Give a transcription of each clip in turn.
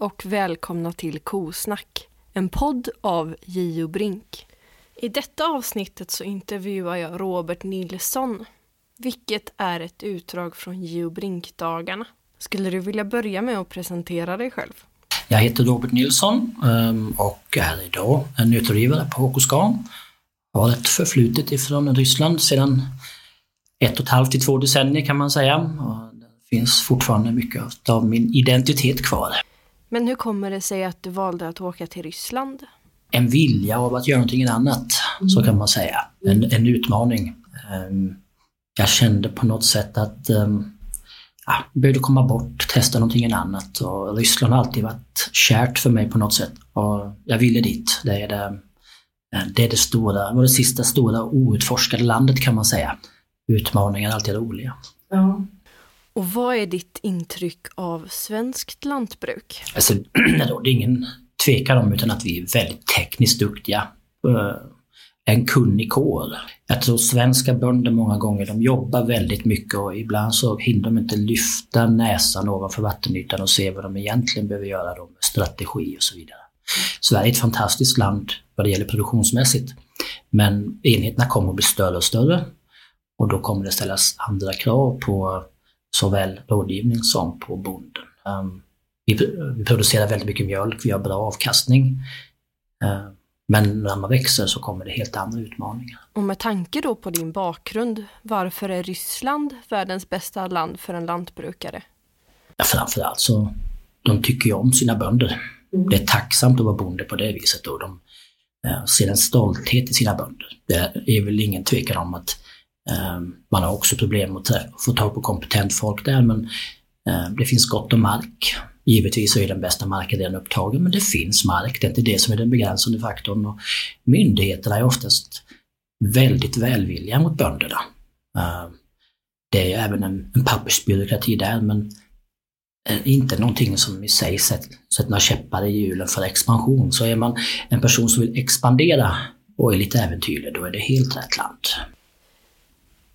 och välkomna till Kosnack, en podd av Gio Brink. I detta avsnittet så intervjuar jag Robert Nilsson, vilket är ett utdrag från Gio Brink-dagarna. Skulle du vilja börja med att presentera dig själv? Jag heter Robert Nilsson ehm, och är idag en utgivare på HK Har ett förflutet ifrån Ryssland sedan ett och ett halvt till två decennier kan man säga. Och det finns fortfarande mycket av min identitet kvar. Men hur kommer det sig att du valde att åka till Ryssland? En vilja av att göra någonting annat, så kan man säga. En, en utmaning. Ehm, jag kände på något sätt att um, ja, jag behövde komma bort, testa någonting annat. Och Ryssland har alltid varit kärt för mig på något sätt. Och jag ville dit. Det är det, det, är det stora, var det sista stora outforskade landet kan man säga. Utmaningar är alltid roliga. Ja. Och vad är ditt intryck av svenskt lantbruk? Alltså, det råder ingen tvekan om utan att vi är väldigt tekniskt duktiga. Eh, en kunnig kår. Jag tror svenska bönder många gånger de jobbar väldigt mycket och ibland så hinner de inte lyfta näsan ovanför vattenytan och se vad de egentligen behöver göra då med strategi och så vidare. Sverige är ett fantastiskt land vad det gäller produktionsmässigt. Men enheterna kommer att bli större och större och då kommer det ställas andra krav på såväl rådgivning som på bonden. Um, vi, vi, producerar väldigt mycket mjölk, vi har bra avkastning. Uh, men när man växer så kommer det helt andra utmaningar. Och med tanke då på din bakgrund, varför är Ryssland världens bästa land för en lantbrukare? Ja, framförallt så de tycker ju om sina bönder. Mm. Det är tacksamt att vara bonde på det viset. Och de uh, ser en stolthet i sina bönder. Det är väl ingen tvekan om att Ehm, Ehm, man har också problem att få tag på kompetent folk där men ehm, det finns gott om mark. Givetvis är den bästa marken redan upptagen men det finns mark, det är inte det som är den begränsande faktorn. Och myndigheterna är oftast väldigt välvilliga mot bönderna. Ehm, det är även en, en pappersbyråkrati där men eh, inte någonting som i sig sätter några käppar i hjulen för expansion. Så är man en person som vill expandera och är lite äventyrlig, då är det helt rätt land.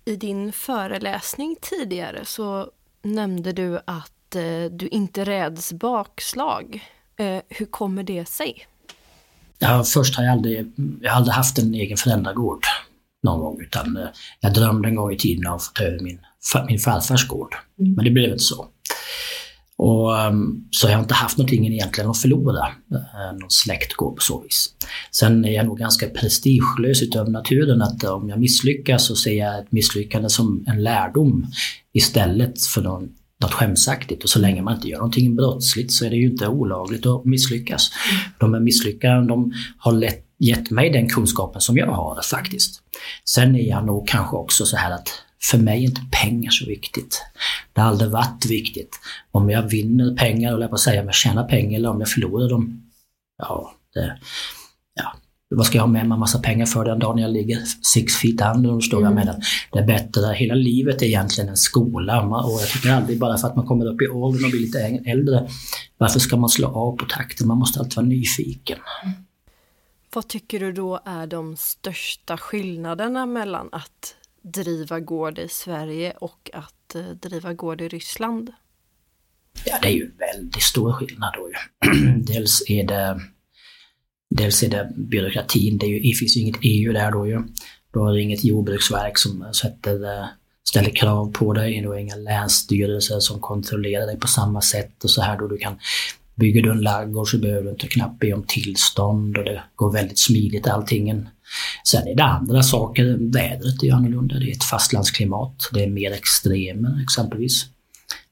I din föreläsning tidigare så nämnde du att eh, du inte räds bakslag. Eh, hur kommer det sig? Ja, först har jag aldrig, jag har aldrig haft en egen föräldragård någon gång utan eh, jag drömde en gång i tiden om att få ta över min, min farfars gård. Mm. Men det blev inte så. Och, ehm, så jag har inte haft någonting egentligen att förlora, eh, Någon någon släktgård på så vis. Sen är jag nog ganska prestigelös utav naturen att om jag misslyckas så ser jag ett misslyckande som en lärdom istället för någon, något skämsaktigt. Och så länge man inte gör någonting brottsligt så är det ju inte olagligt att misslyckas. De här misslyckandena de har lett, gett mig den kunskapen som jag har faktiskt. Sen är jag nog kanske också så här att för mig är inte pengar så viktigt. Det har aldrig varit viktigt. Om jag vinner pengar, eller att säga om jag tjänar pengar eller om jag förlorar dem. Ja, det, ja. vad ska jag ha med mig en massa pengar för den dagen jag ligger six feet under? Och står mm. med den. Det är bättre, hela livet är egentligen en skola och jag tycker aldrig bara för att man kommer upp i åldern och blir lite äldre, varför ska man slå av på takten? Man måste alltid vara nyfiken. Mm. Vad tycker du då är de största skillnaderna mellan att driva gård i Sverige och att eh, driva gård i Ryssland? Ja, det är ju väldigt stor skillnad då Dels är det Dels är det byråkratin, det, är ju, det finns ju inget EU där då ju. Du har inget jordbruksverk som sätter, eh, ställer krav på dig, du har inga länsstyrelser som kontrollerar dig på samma sätt och så här då du kan Bygger du en laggård så behöver du inte knappt be om tillstånd och det går väldigt smidigt allting. Sen är det andra saker. Vädret är annorlunda. Det är ett fastlandsklimat. Det är mer extremer exempelvis.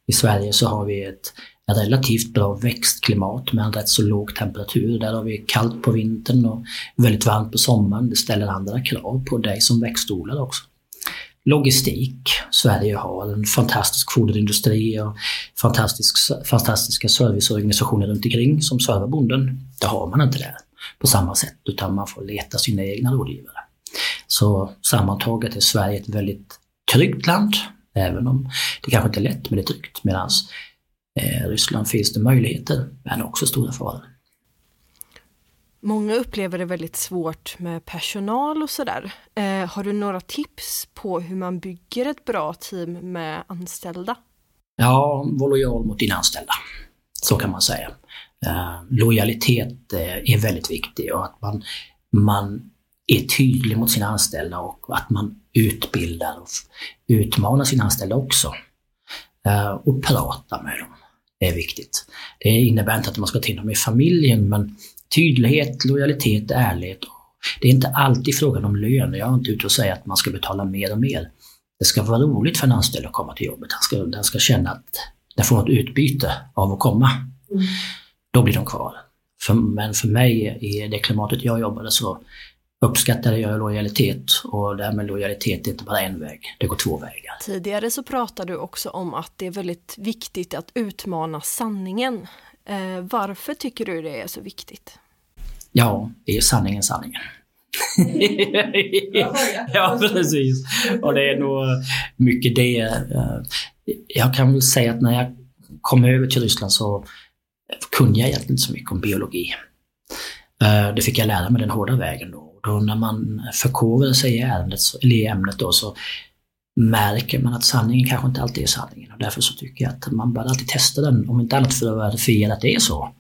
I Sverige så har vi ett relativt bra växtklimat med en rätt så låg temperatur. Där har vi kallt på vintern och väldigt varmt på sommaren. Det ställer andra krav på dig som växtodlare också. Logistik. Sverige har en fantastisk foderindustri och fantastisk, fantastiska serviceorganisationer runt omkring som servar bonden. Det har man inte där på samma sätt utan man får leta sina egna rådgivare. Så sammantaget är Sverige ett väldigt tryggt land, även om det kanske inte är lätt men det är tryggt. Medan eh, Ryssland finns det möjligheter men också stora faror. Många upplever det väldigt svårt med personal och sådär. Eh, har du några tips på hur man bygger ett bra team med anställda? Ja, var lojal mot dina anställda. Så kan man säga. Eh, lojalitet eh, är väldigt viktigt och att man, man är tydlig mot sina anställda och att man utbildar och utmanar sina anställda också. Eh, och prata med dem är viktigt. Det innebär inte att man ska ta in dem i familjen men tydlighet, lojalitet, ärlighet. Det är inte alltid frågan om lön. Jag är inte ute och säger att man ska betala mer och mer. Det ska vara roligt för en anställd att komma till jobbet. Den ska, den ska känna att den får ett utbyte av att komma. Mm. Då blir de kvar. För, men för mig i det klimatet jag jobbade så uppskattade jag lojalitet och därmed lojalitet är inte bara en väg, det går två vägar. Tidigare så pratade du också om att det är väldigt viktigt att utmana sanningen. Eh, varför tycker du det är så viktigt? Ja, det är sanningen sanningen. ja, precis. Och det är nog mycket det. Eh, jag kan väl säga att när jag kom över till Ryssland så kunde jag egentligen inte så mycket om biologi. Eh, det fick jag lära mig den hårda vägen då. Då när man förkovrar sig i, ärendet, eller i ämnet då så märker man att sanningen kanske inte alltid är sanningen. Och därför så tycker jag att man bör alltid testa den, om inte annat för att verifiera att det är så.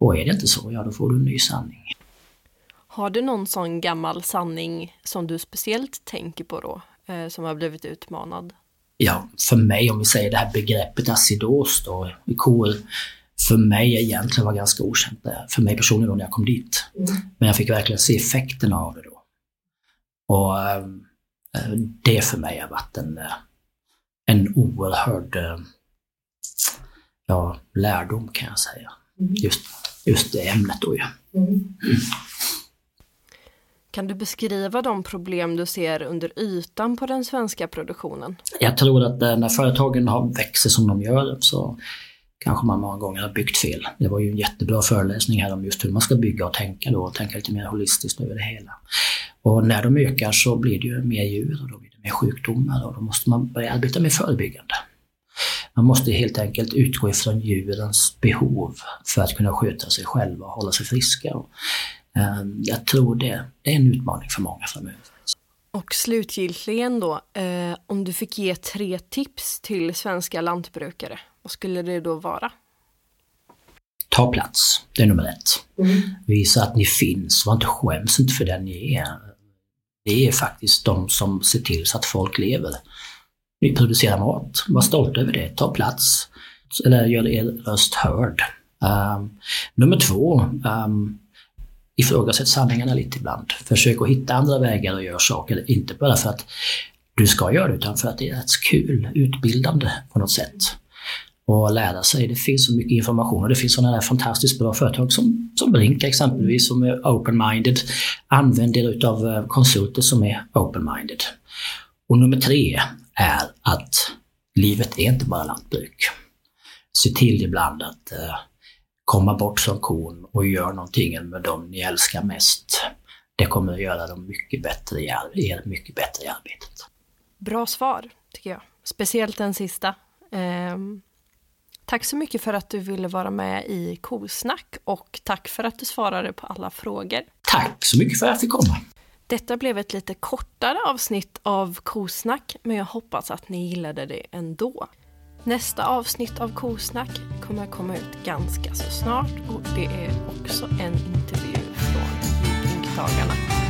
Och är det inte så, ja då får du en ny sanning. Har du någon sån gammal sanning som du speciellt tänker på då, eh, som har blivit utmanad? Ja, för mig om vi säger det här begreppet acidos då i kor, för mig egentligen var ganska okänt för mig personligen då när jag kom dit. Mm. Men jag fick verkligen se effekterna av det då. Och äh, det för mig har varit en, eh, en oerhörd äh, ja, lärdom kan jag säga. Mm. Just, just det ämnet då ju. Mm. Mm. Kan du beskriva de problem du ser under ytan på den svenska produktionen? Jag tror att när företagen har växer som de gör så kanske man många gånger har byggt fel. Det var ju en jättebra föreläsning här om just hur man ska bygga och tänka då och tänka lite mer holistiskt över det hela. Och när de ökar så blir det ju mer djur och då blir det mer sjukdomar och då måste man börja arbeta mer förebyggande. Man måste helt enkelt utgå ifrån djurens behov för att kunna sköta sig själva och hålla sig friska. Och, eh, jag tror det, det är en utmaning för många framöver. Och slutgiltigen då, eh, om du fick ge tre tips till svenska lantbrukare, vad skulle det då vara? Ta plats, det är nummer ett. Mm. Visa att ni finns, var inte skäms inte för den ni är. Det är faktiskt de som ser till så att folk lever. Ni producerar mat, var stolta över det, ta plats. Eller gör er röst hörd. Um, nummer två, um, ifrågasätt sanningarna lite ibland. Försök att hitta andra vägar och göra saker, inte bara för att du ska göra det utan för att det är rätt kul, utbildande på något sätt. Och lära sig. Det finns så mycket information och det finns sådana här fantastiskt bra företag som, som Brink exempelvis som är open-minded. Använd er utav eh, konsulter som är open-minded. Och nummer tre är att livet är inte bara lantbruk. Se till ibland att eh, komma bort från kon och gör någonting med dem ni älskar mest. Det kommer att göra dem mycket bättre i, er mycket bättre i arbetet. Bra svar, tycker jag. Speciellt den sista. Eh, tack så mycket för att du ville vara med i Kosnack och tack för att du svarade på alla frågor. Tack så mycket för att jag fick komma. Detta blev ett lite kortare avsnitt av Kosnack, men jag hoppas att ni gillade det ändå. Nästa avsnitt av Kosnack kommer komma ut ganska så snart och det är också en intervju från Drinkdagarna.